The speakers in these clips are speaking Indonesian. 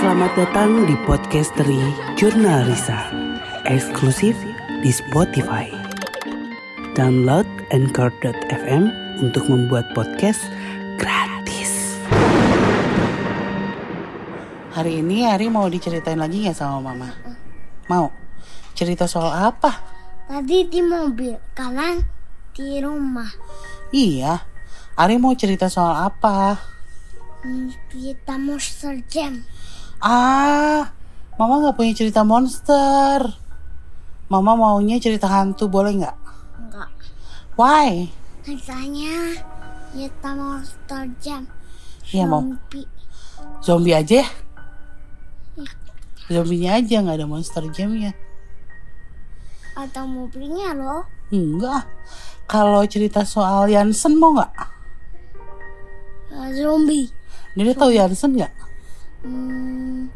Selamat datang di podcasteri Jurnal Risa, eksklusif di Spotify. Download Anchor.fm untuk membuat podcast gratis. Hari ini Ari mau diceritain lagi nggak sama Mama? Mau? Cerita soal apa? Tadi di mobil, kanan di rumah. Iya, Ari mau cerita soal apa? Hmm, Kita Monster Jam. Ah, Mama nggak punya cerita monster. Mama maunya cerita hantu, boleh nggak? Enggak. Why? Katanya kita Monster Jam. Iya, mau. Zombie. Aja ya? Zombinya aja nggak ada monster jamnya. Atau mobilnya loh. Enggak. Kalau cerita soal Yansen mau nggak? Eh, zombie. Dede tahu Yansen nggak? Hmm,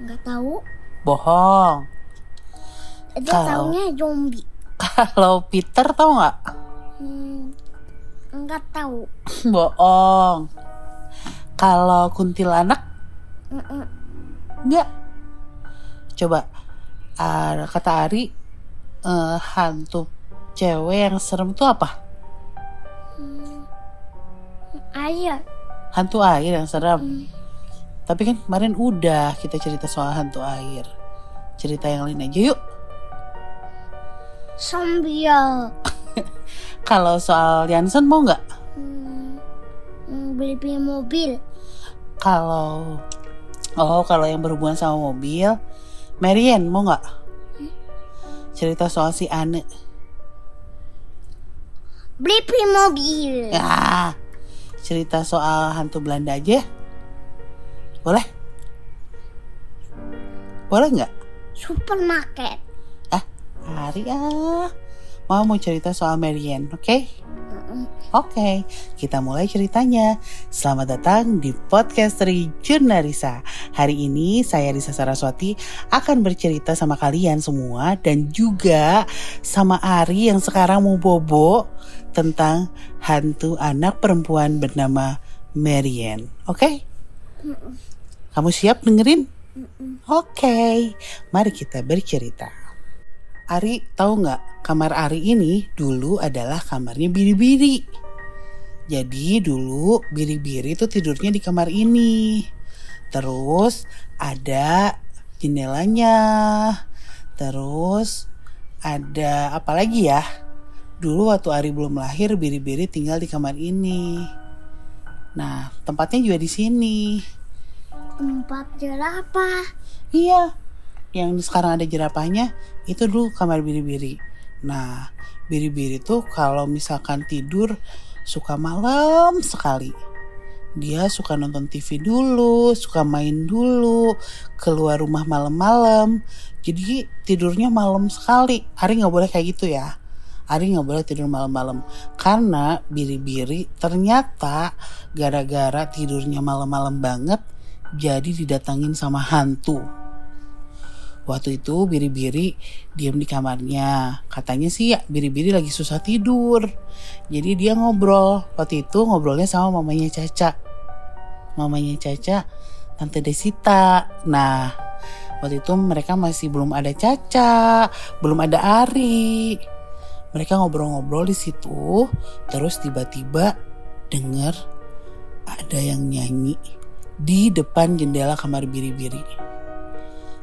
nggak tahu. Bohong. Dia Kalau- taunya zombie. Kalau Peter tahu nggak? Hmm, nggak tahu. Bohong. Kalau kuntilanak Mm-mm. nggak? Coba ah, kata Ari eh, hantu cewek yang serem tuh apa? Ayo. Hantu air yang serem. Hmm. Tapi kan kemarin udah kita cerita soal hantu air. Cerita yang lain aja yuk. Ya. Kalau soal Yansen mau nggak? Hmm, hmm, beli beli mobil. Kalau oh kalau yang berhubungan sama mobil, Marian mau nggak? Cerita soal si Ane. Beli beli mobil. Ya, cerita soal hantu Belanda aja. Boleh? Boleh nggak? Supermarket. Ah, Ari ah. Mau mau cerita soal Marian, oke? Mm-mm. Oke, kita mulai ceritanya. Selamat datang di podcast dari Jurnalisa. Hari ini saya Risa Saraswati akan bercerita sama kalian semua dan juga sama Ari yang sekarang mau bobo tentang hantu anak perempuan bernama Marian. Oke? Kamu siap dengerin? Oke, mari kita bercerita. Ari tahu nggak kamar Ari ini dulu adalah kamarnya biri-biri. Jadi dulu biri-biri tuh tidurnya di kamar ini. Terus ada jendelanya. Terus ada apa lagi ya? Dulu waktu Ari belum lahir biri-biri tinggal di kamar ini. Nah tempatnya juga di sini. Tempat jerapah. Iya, yang sekarang ada jerapahnya itu dulu kamar biri-biri. Nah, biri-biri tuh kalau misalkan tidur suka malam sekali. Dia suka nonton TV dulu, suka main dulu, keluar rumah malam-malam. Jadi tidurnya malam sekali. Hari nggak boleh kayak gitu ya. Ari nggak boleh tidur malam-malam karena biri-biri ternyata gara-gara tidurnya malam-malam banget jadi didatangin sama hantu. Waktu itu biri-biri diam di kamarnya. Katanya sih ya biri-biri lagi susah tidur. Jadi dia ngobrol. Waktu itu ngobrolnya sama mamanya Caca. Mamanya Caca, Tante Desita. Nah, waktu itu mereka masih belum ada Caca, belum ada Ari. Mereka ngobrol-ngobrol di situ, terus tiba-tiba dengar ada yang nyanyi di depan jendela kamar biri-biri.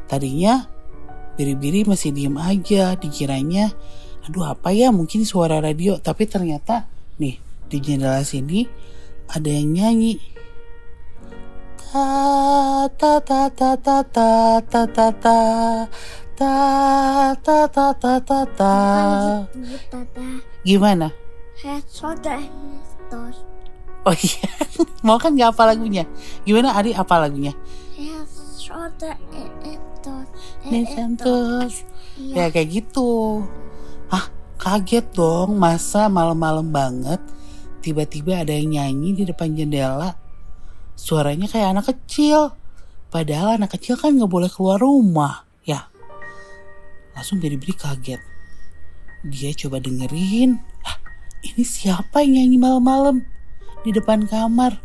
Tadinya biri-biri masih diem aja, dikiranya aduh apa ya mungkin suara radio, tapi ternyata nih di jendela sini ada yang nyanyi. Ta ta ta ta ta ta ta ta ta ta ta ta ta ta ta. Gitu, tata. Gimana? Head, shoulder, toes. Oh iya, mau kan nggak apa lagunya? Gimana Ari apa lagunya? And toes. Nesantos. Iya. Ya kayak gitu. Ah, kaget dong masa malam-malam banget tiba-tiba ada yang nyanyi di depan jendela. Suaranya kayak anak kecil. Padahal anak kecil kan nggak boleh keluar rumah, ya. Langsung biri-biri kaget. Dia coba dengerin. Hah, ini siapa yang nyanyi malam-malam di depan kamar?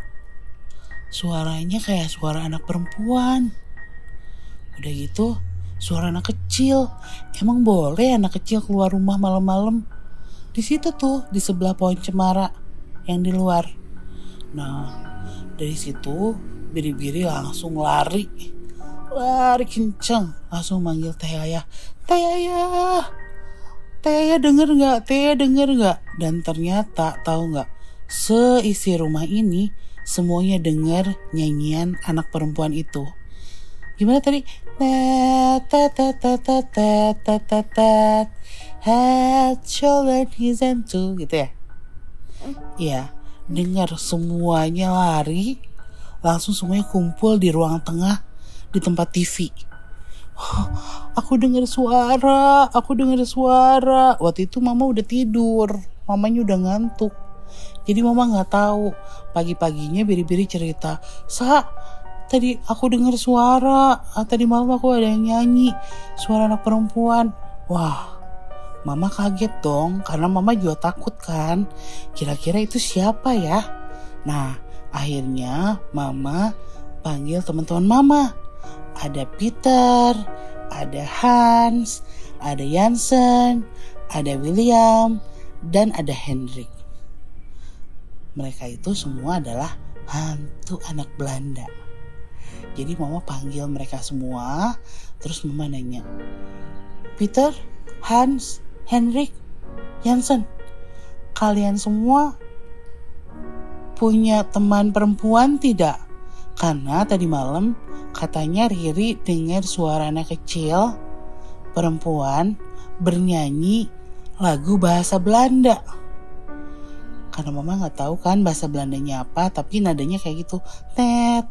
Suaranya kayak suara anak perempuan. Udah gitu suara anak kecil. Emang boleh anak kecil keluar rumah malam-malam? Di situ tuh di sebelah pohon cemara yang di luar. Nah dari situ biri-biri langsung lari. Lari kenceng langsung manggil Teh Ayah. Teh Ayah. Teh Ayah denger nggak? Teh Ayah denger nggak? Dan ternyata tahu nggak? Seisi rumah ini semuanya dengar nyanyian anak perempuan itu. Gimana tadi? Ta ta ta ta ta ta ta ta head, shoulder, knees, and two gitu ya. Iya, dengar semuanya lari, langsung semuanya kumpul di ruang tengah di tempat TV. Aku dengar suara, aku dengar suara. Waktu itu mama udah tidur, mamanya udah ngantuk. Jadi mama nggak tahu. Pagi-paginya biri-biri cerita, Sa, tadi aku dengar suara. Ah, tadi malam aku ada yang nyanyi, suara anak perempuan. Wah, mama kaget dong, karena mama juga takut kan. Kira-kira itu siapa ya? Nah, akhirnya mama panggil teman-teman mama. Ada Peter, ada Hans, ada Jansen, ada William, dan ada Hendrik. Mereka itu semua adalah hantu anak Belanda. Jadi mama panggil mereka semua, terus mama nanya, Peter, Hans, Hendrik, Jansen, kalian semua punya teman perempuan tidak? Karena tadi malam katanya Riri dengar suara anak kecil perempuan bernyanyi lagu bahasa Belanda karena mama nggak tahu kan bahasa Belandanya apa tapi nadanya kayak gitu. Tet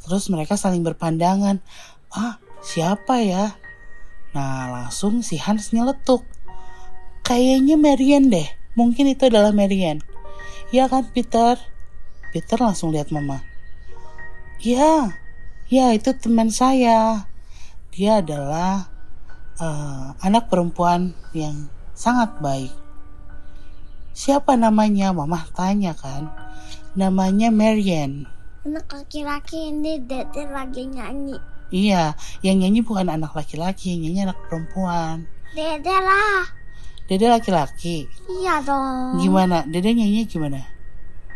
terus mereka saling berpandangan. Ah siapa ya? Nah langsung si Hans nyeletuk. Kayaknya Marian deh. Mungkin itu adalah Marian ya kan Peter? Peter langsung lihat mama. Ya ya itu teman saya. Dia adalah uh, anak perempuan yang sangat baik. Siapa namanya? Mama tanya kan. Namanya Marian. Anak laki-laki ini dede lagi nyanyi. Iya, yang nyanyi bukan anak laki-laki, yang nyanyi anak perempuan. Dede lah. Dede laki-laki. Iya dong. Gimana? Dede nyanyi gimana?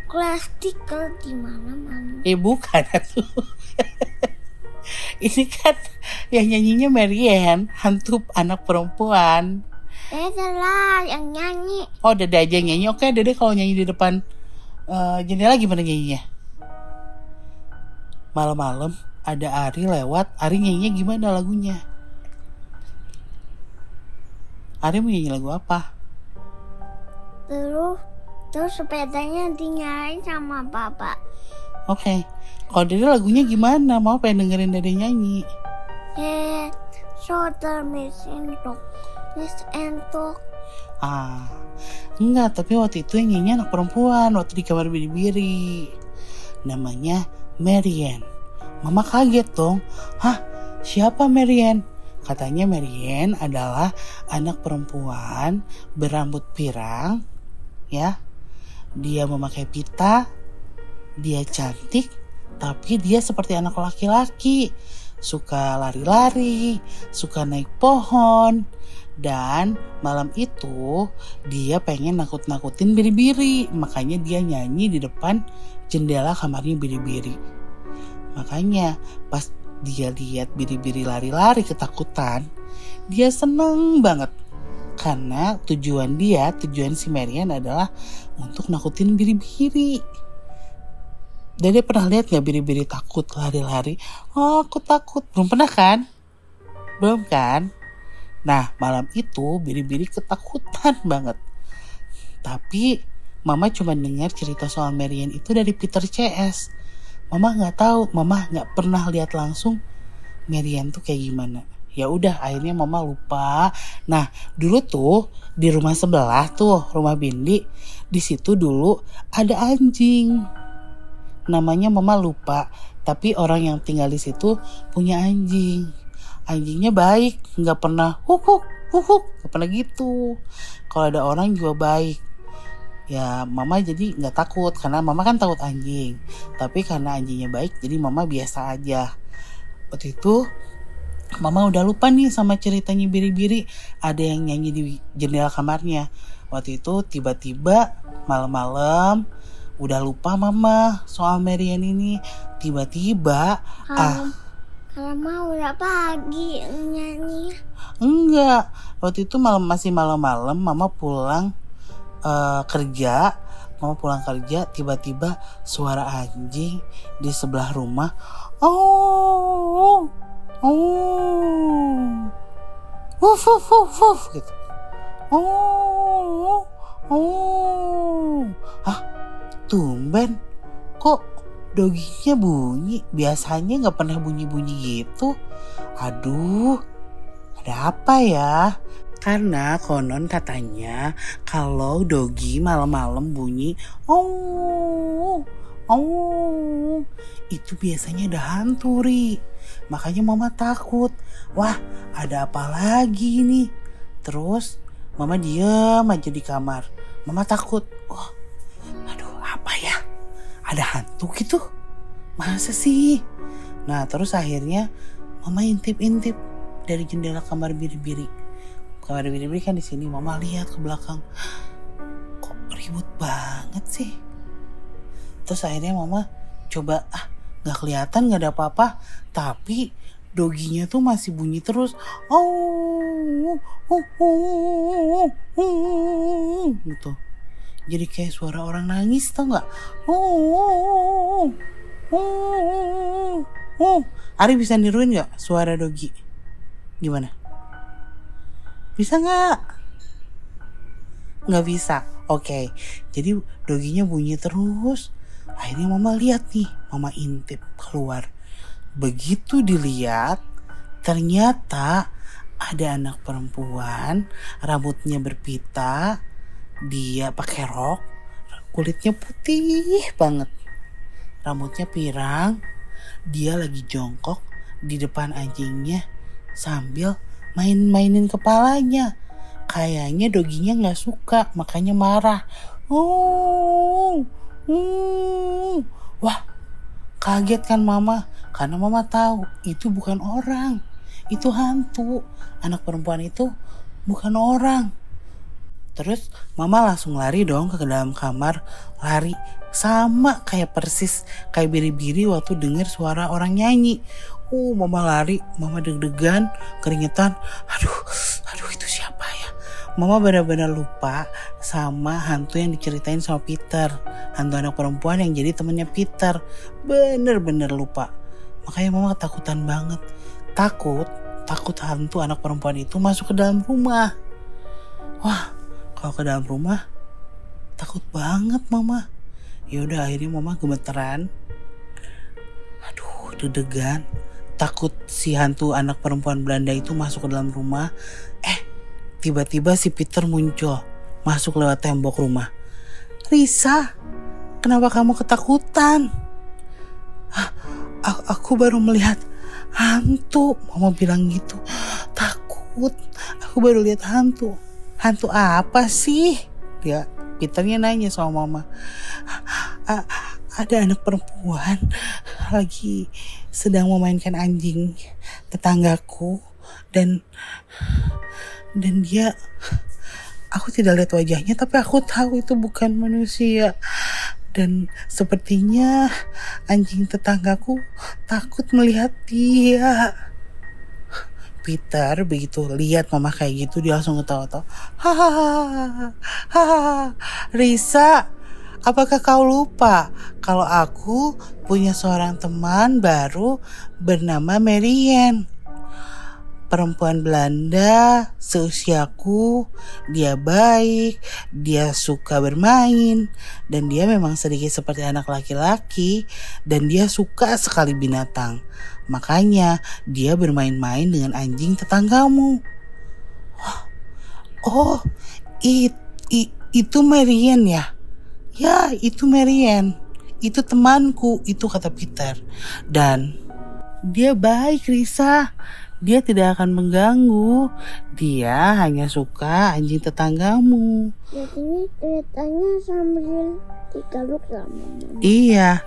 Classical di mana-mana. Eh bukan tuh. Ini kan yang nyanyinya Marian, hantu anak perempuan. Dede lah yang nyanyi. Oh, Dede aja yang nyanyi. Oke, Dede kalau nyanyi di depan uh, jendela gimana nyanyinya? Malam-malam ada Ari lewat. Ari nyanyinya gimana lagunya? Ari mau nyanyi lagu apa? Terus terus sepedanya dinyalain sama bapak. Oke. Okay. Kalau Dede lagunya gimana? Mau pengen dengerin Dede nyanyi? Eh, shoulder miss miss entok. Ah, enggak. Tapi waktu itu yang nyanyi anak perempuan waktu di kamar biri-biri. Namanya Marian. Mama kaget dong. Hah, siapa Marian? Katanya Marian adalah anak perempuan berambut pirang, ya. Dia memakai pita, dia cantik, tapi dia seperti anak laki-laki. Suka lari-lari, suka naik pohon, dan malam itu dia pengen nakut-nakutin biri-biri. Makanya dia nyanyi di depan jendela kamarnya biri-biri. Makanya pas dia lihat biri-biri lari-lari ketakutan, dia seneng banget. Karena tujuan dia, tujuan si Marian adalah untuk nakutin biri-biri. Dede pernah lihat gak biri-biri takut lari-lari? Oh, aku takut. Belum pernah kan? Belum kan? Nah, malam itu biri-biri ketakutan banget. Tapi Mama cuma dengar cerita soal Marian itu dari Peter CS. Mama nggak tahu, Mama nggak pernah lihat langsung Marian tuh kayak gimana. Ya udah, akhirnya Mama lupa. Nah, dulu tuh di rumah sebelah tuh, rumah Bindi, di situ dulu ada anjing. Namanya Mama lupa, tapi orang yang tinggal di situ punya anjing. Anjingnya baik, nggak pernah huk huk huk nggak pernah gitu. Kalau ada orang juga baik ya mama jadi nggak takut karena mama kan takut anjing tapi karena anjingnya baik jadi mama biasa aja waktu itu Mama udah lupa nih sama ceritanya biri-biri ada yang nyanyi di jendela kamarnya. Waktu itu tiba-tiba malam-malam udah lupa mama soal Marian ini. Tiba-tiba ah Mau udah pagi nyanyi. enggak. Waktu itu malam masih malam-malam mama pulang eh, kerja. Mama pulang kerja tiba-tiba suara anjing di sebelah rumah. Oh. Oh. Wuf wuf wuf wuf gitu. Oh. Oh. Hah? Tumben kok doginya bunyi. Biasanya nggak pernah bunyi-bunyi gitu. Aduh ada apa ya? Karena konon katanya kalau dogi malam-malam bunyi oh oh itu biasanya ada hantu ri. Makanya mama takut. Wah ada apa lagi nih terus mama diam aja di kamar. Mama takut. Wah ya ada hantu gitu masa sih nah terus akhirnya mama intip-intip dari jendela kamar biri-biri kamar biri-biri kan di sini mama lihat ke belakang kok ribut banget sih terus akhirnya mama coba ah nggak kelihatan nggak ada apa-apa tapi doginya tuh masih bunyi terus oh, oh, oh, oh, oh, gitu jadi kayak suara orang nangis tau nggak? Oh, oh, oh, oh. Ari bisa niruin nggak suara dogi? Gimana? Bisa nggak? Nggak bisa. Oke. Jadi doginya bunyi terus. Akhirnya mama lihat nih mama intip keluar. Begitu dilihat ternyata ada anak perempuan rambutnya berpita dia pakai rok kulitnya putih banget. Rambutnya pirang dia lagi jongkok di depan anjingnya sambil main-mainin kepalanya. Kayaknya doginya nggak suka makanya marah. Oh, oh. wah kaget kan mama? Karena mama tahu itu bukan orang itu hantu. Anak perempuan itu bukan orang Terus mama langsung lari dong ke dalam kamar, lari sama kayak persis kayak biri-biri waktu denger suara orang nyanyi. Uh, mama lari, mama deg-degan, keringetan. Aduh, aduh itu siapa ya? Mama benar-benar lupa sama hantu yang diceritain sama Peter. Hantu anak perempuan yang jadi temennya Peter. Bener-bener lupa. Makanya mama ketakutan banget. Takut, takut hantu anak perempuan itu masuk ke dalam rumah. Wah, kalau ke dalam rumah takut banget mama. Ya udah akhirnya mama gemeteran. Aduh deg-degan. Takut si hantu anak perempuan Belanda itu masuk ke dalam rumah. Eh tiba-tiba si Peter muncul masuk lewat tembok rumah. Risa kenapa kamu ketakutan? "Ah, aku baru melihat hantu. Mama bilang gitu. Takut. Aku baru lihat hantu hantu apa sih? Dia Peternya nanya sama mama. "A- ada anak perempuan lagi sedang memainkan anjing tetanggaku dan dan dia aku tidak lihat wajahnya tapi aku tahu itu bukan manusia dan sepertinya anjing tetanggaku takut melihat dia. Peter begitu lihat mama kayak gitu dia langsung ketawa-tawa. Hahaha, hahaha. Risa, apakah kau lupa kalau aku punya seorang teman baru bernama Marianne? Perempuan Belanda seusiaku, dia baik, dia suka bermain, dan dia memang sedikit seperti anak laki-laki, dan dia suka sekali binatang. Makanya dia bermain-main dengan anjing tetanggamu. Oh, it, i- itu Marian ya? Ya, itu Marian. Itu temanku, itu kata Peter. Dan dia baik, Risa. Dia tidak akan mengganggu. Dia hanya suka anjing tetanggamu. Jadi ceritanya sambil digaruk sama mama. Iya,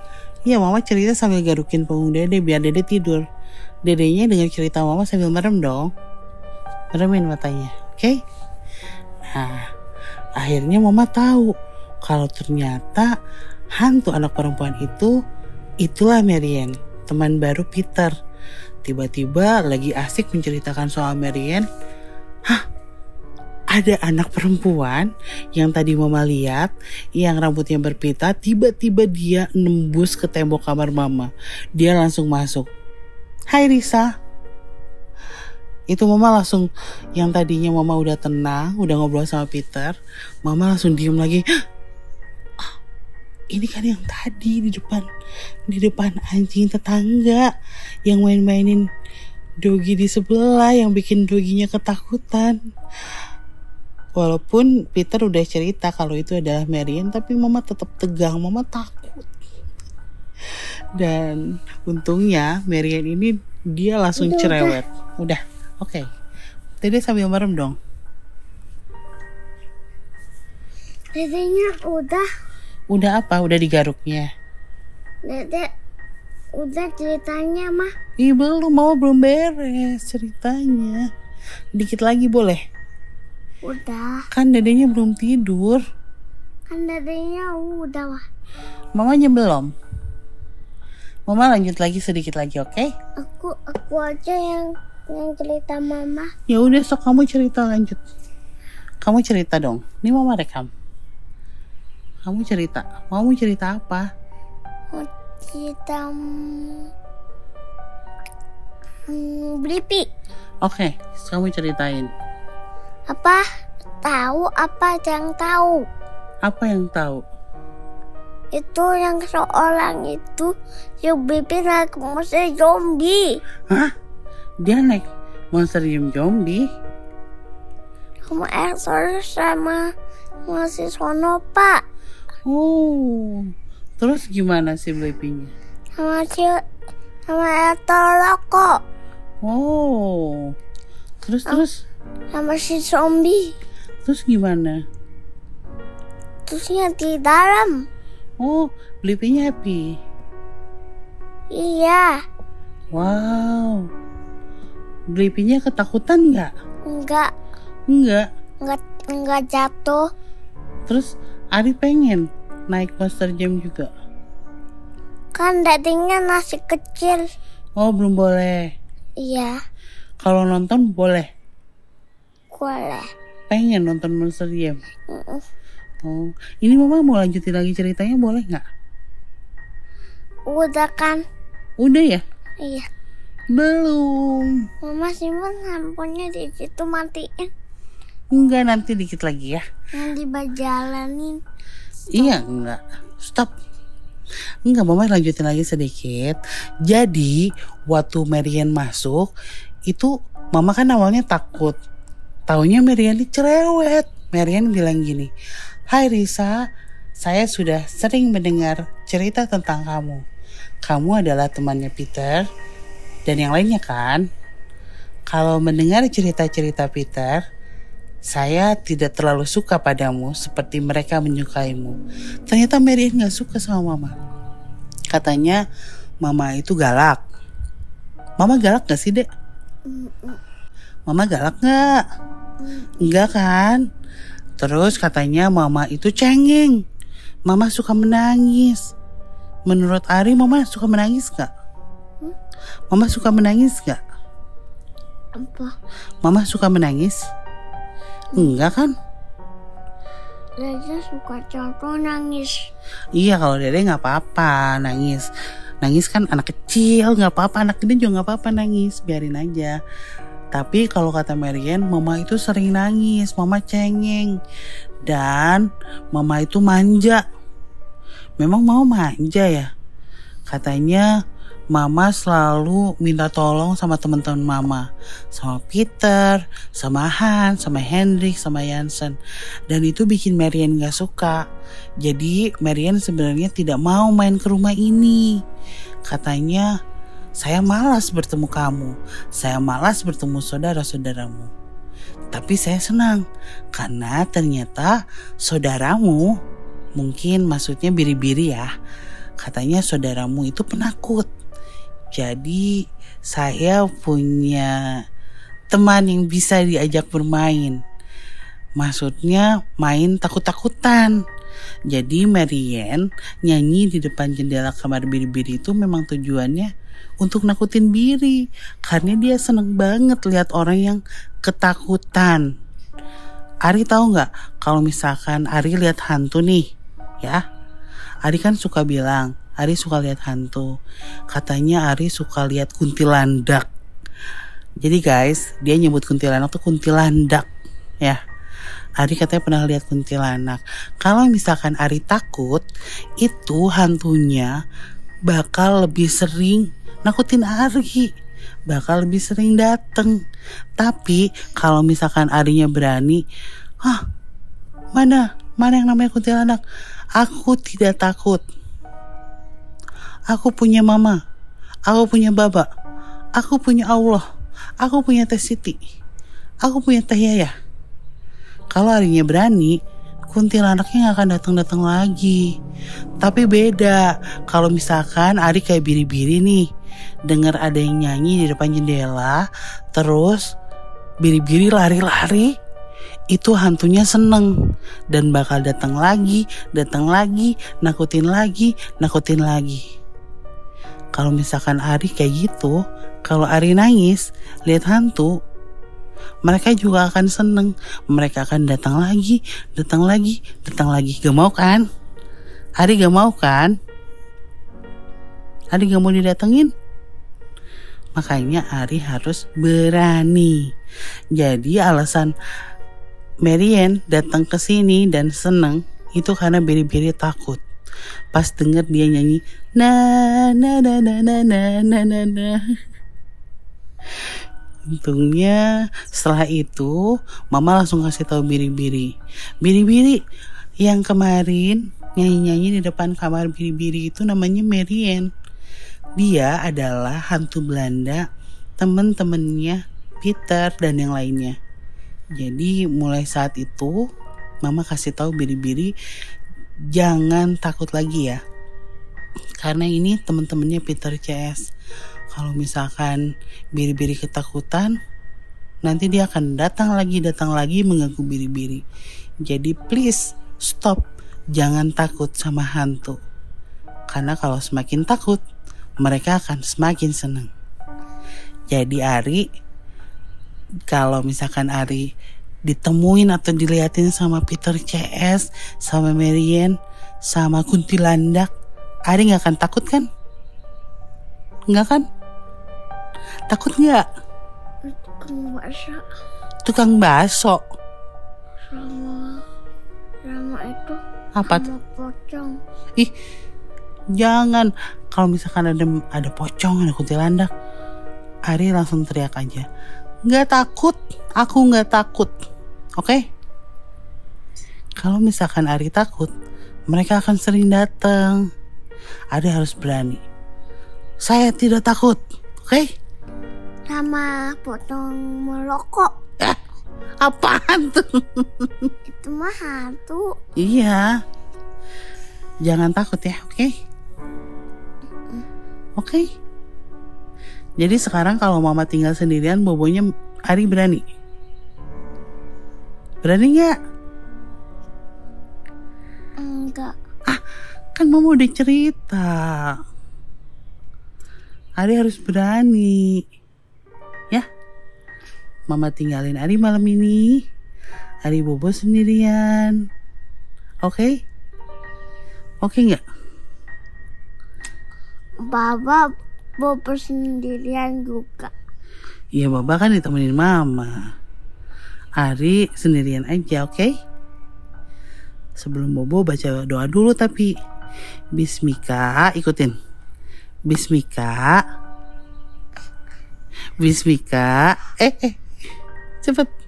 iya mama cerita sambil garukin punggung dede biar dede tidur. dedenya dengar cerita mama sambil merem dong. Meremin matanya, oke? Nah, akhirnya mama tahu kalau ternyata hantu anak perempuan itu itulah Marian, teman baru Peter. Tiba-tiba lagi asik menceritakan soal Marian. Hah, ada anak perempuan yang tadi mama lihat yang rambutnya berpita tiba-tiba dia nembus ke tembok kamar mama. Dia langsung masuk. Hai Risa. Itu mama langsung yang tadinya mama udah tenang udah ngobrol sama Peter mama langsung diem lagi. "Ah, ini kan yang tadi di depan di depan anjing tetangga yang main-mainin dogi di sebelah yang bikin doginya ketakutan Walaupun Peter udah cerita kalau itu adalah Marian, tapi Mama tetap tegang, Mama takut. Dan untungnya Marian ini dia langsung Udah, cerewet. Udah, oke. Tadi sambil merem dong. Dedenya udah, Udah apa? Udah digaruknya. dedek udah ceritanya mah. Ih belum, Mama belum beres ceritanya. Dikit lagi boleh? Udah, Kan dedenya belum tidur. kan dedenya udah wah. Mamanya belum. Mama lanjut lagi sedikit lagi, oke? Aku aku aja yang yang cerita mama. Ya udah sok kamu cerita lanjut. Kamu cerita dong. Ini mama rekam. Kamu cerita. Mau cerita apa? Mau cerita hmm, hmm, Blippi. Oke, kamu ceritain. Apa? Tahu apa yang tahu? Apa yang tahu? Itu yang seorang itu yang Blippi naik monster zombie. Hah? Dia naik monster Jim zombie? Kamu eksoris sama masih sono pak. Oh, terus gimana sih Blippinya? Sama si sama Etoloko. Oh, terus terus Sama si zombie. terus gimana? Terusnya di dalam. Oh, Blippinya happy. Iya. Wow. Blippinya ketakutan nggak? Enggak. Enggak. Enggak enggak jatuh. Terus Ari pengen naik Monster Jam juga. Kan dadingnya masih kecil. Oh belum boleh. Iya. Kalau nonton boleh. Boleh. Pengen nonton Monster Jam. Mm-mm. Oh, ini mama mau lanjutin lagi ceritanya boleh nggak? Udah kan? Udah ya? Iya. Belum. Mama simpan handphonenya di situ matiin. Enggak nanti dikit lagi ya. Yang dibajalanin. Iya enggak. Stop. Enggak, mama lanjutin lagi sedikit. Jadi, waktu Marian masuk, itu mama kan awalnya takut. Taunya Marian ini cerewet. Marian bilang gini, Hai Risa, saya sudah sering mendengar cerita tentang kamu. Kamu adalah temannya Peter dan yang lainnya kan? Kalau mendengar cerita-cerita Peter, saya tidak terlalu suka padamu seperti mereka menyukaimu. Ternyata Marian gak suka sama mama. Katanya mama itu galak. Mama galak gak sih dek? Mama galak gak? Enggak kan? Terus katanya mama itu cengeng. Mama suka menangis. Menurut Ari mama suka menangis gak? Mama suka menangis gak? Apa? Mama suka menangis? Enggak kan? Raja suka contoh nangis. Iya kalau dede nggak apa-apa nangis. Nangis kan anak kecil nggak apa-apa anak gede juga nggak apa-apa nangis biarin aja. Tapi kalau kata Marian, mama itu sering nangis, mama cengeng. Dan mama itu manja. Memang mau manja ya? Katanya mama selalu minta tolong sama teman-teman mama. Sama Peter, sama Han, sama Hendrik, sama Jansen. Dan itu bikin Marian gak suka. Jadi Marian sebenarnya tidak mau main ke rumah ini. Katanya saya malas bertemu kamu. Saya malas bertemu saudara-saudaramu. Tapi saya senang karena ternyata saudaramu mungkin maksudnya biri-biri ya. Katanya saudaramu itu penakut. Jadi saya punya teman yang bisa diajak bermain. Maksudnya main takut-takutan. Jadi Marianne nyanyi di depan jendela kamar biri-biri itu memang tujuannya untuk nakutin Biri. Karena dia seneng banget lihat orang yang ketakutan. Ari tahu nggak kalau misalkan Ari lihat hantu nih, ya? Ari kan suka bilang, Ari suka lihat hantu. Katanya Ari suka lihat kuntilandak. Jadi guys, dia nyebut kuntilanak tuh kuntilandak, ya. Ari katanya pernah lihat kuntilanak. Kalau misalkan Ari takut, itu hantunya bakal lebih sering nakutin Ari. Bakal lebih sering dateng. Tapi kalau misalkan Arinya berani, Hah, mana? Mana yang namanya kuntilanak? Aku tidak takut. Aku punya mama. Aku punya baba. Aku punya Allah. Aku punya Teh Siti. Aku punya Teh Yaya. Kalau harinya berani, kuntilanaknya gak akan datang-datang lagi. Tapi beda, kalau misalkan Ari kayak biri-biri nih, dengar ada yang nyanyi di depan jendela, terus biri-biri lari-lari, itu hantunya seneng dan bakal datang lagi, datang lagi, nakutin lagi, nakutin lagi. Kalau misalkan Ari kayak gitu, kalau Ari nangis, lihat hantu, mereka juga akan seneng. Mereka akan datang lagi, datang lagi, datang lagi. Gak mau kan? Ari gak mau kan? Ari gak mau didatengin? Makanya Ari harus berani. Jadi alasan Marian datang ke sini dan seneng itu karena biri-biri takut. Pas denger dia nyanyi na na na na na na na na na. Untungnya setelah itu mama langsung kasih tahu biri-biri. Biri-biri yang kemarin nyanyi-nyanyi di depan kamar biri-biri itu namanya Marian. Dia adalah hantu Belanda, temen-temennya Peter dan yang lainnya. Jadi mulai saat itu mama kasih tahu biri-biri jangan takut lagi ya. Karena ini temen-temennya Peter CS. Kalau misalkan biri-biri ketakutan, nanti dia akan datang lagi, datang lagi mengganggu biri-biri. Jadi please stop, jangan takut sama hantu. Karena kalau semakin takut, mereka akan semakin senang. Jadi Ari, kalau misalkan Ari ditemuin atau diliatin sama Peter CS, sama Marian, sama Kuntilandak, Ari nggak akan takut kan? Nggak kan? Takut nggak? Tukang bakso Tukang bakso. sama sama itu Apa? sama pocong. Ih, jangan. Kalau misalkan ada ada pocong, ada kuntilanak, Ari langsung teriak aja. Nggak takut, aku nggak takut. Oke? Kalau misalkan Ari takut, mereka akan sering datang. Ari harus berani. Saya tidak takut, oke? Sama pocong merokok. Eh, apaan tuh? Itu mah hantu. Iya. Jangan takut ya, oke? Oke. Jadi sekarang kalau mama tinggal sendirian, bobonya Ari berani. Berani nggak? Enggak. Kan mama udah cerita. Ari harus berani. Ya. Mama tinggalin Ari malam ini. Ari bobo sendirian. Oke? Oke nggak? Baba bobo sendirian juga. Iya Baba kan ditemenin Mama. Ari sendirian aja, oke? Sebelum Bobo baca doa dulu tapi Bismika, ikutin. Bismika. Bismika. Eh, eh. Cepet.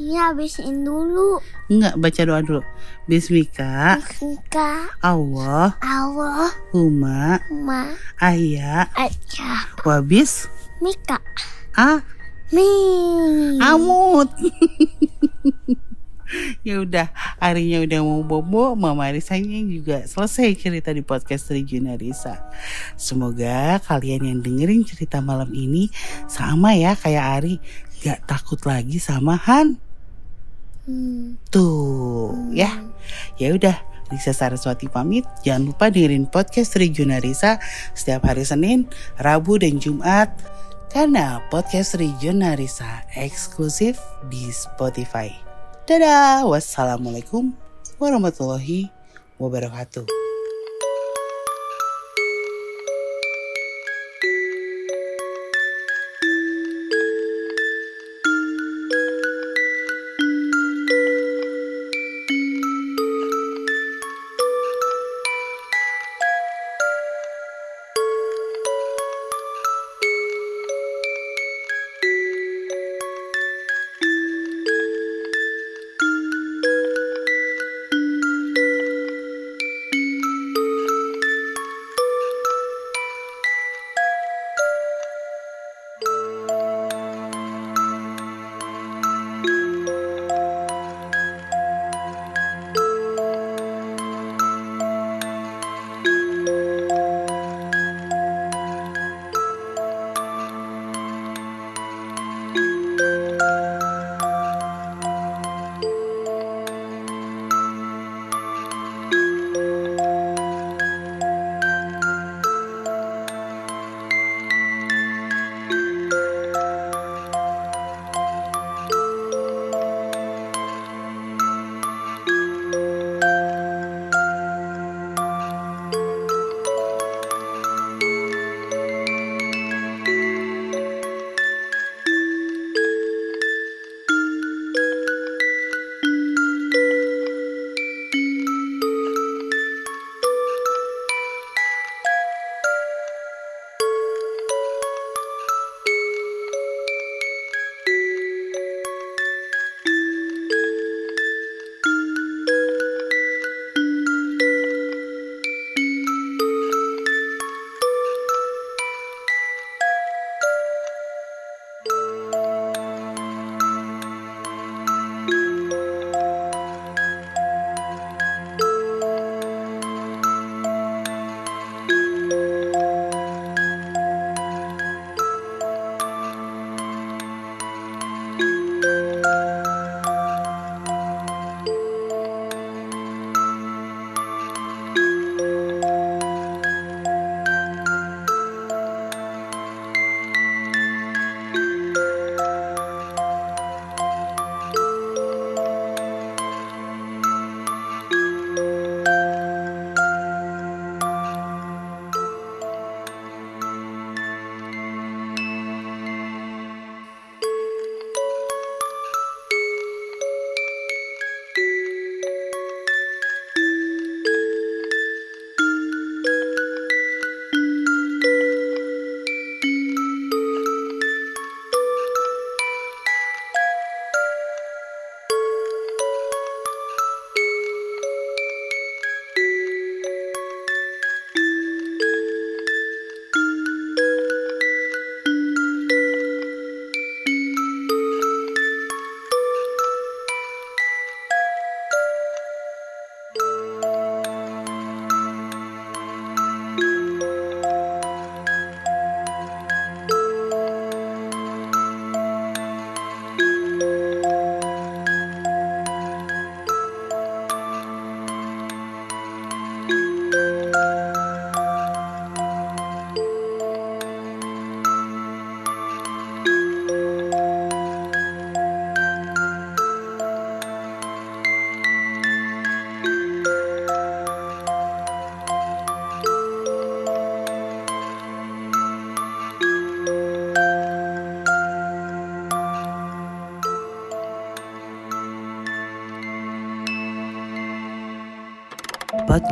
Iya, habisin dulu. Enggak, baca doa dulu. Bismika. Bismika Allah. Allah Huma. ma Ayah. aja Wabis. Mika Ah. mi Amut. ya udah harinya udah mau bobo Mama Risanya juga selesai cerita di podcast Regina Risa semoga kalian yang dengerin cerita malam ini sama ya kayak Ari gak takut lagi sama Han Hmm. tuh ya ya udah Risa Saraswati pamit jangan lupa dengerin podcast Regina Risa setiap hari Senin Rabu dan Jumat karena podcast Regina Risa eksklusif di Spotify. Dadah, wassalamualaikum warahmatullahi wabarakatuh.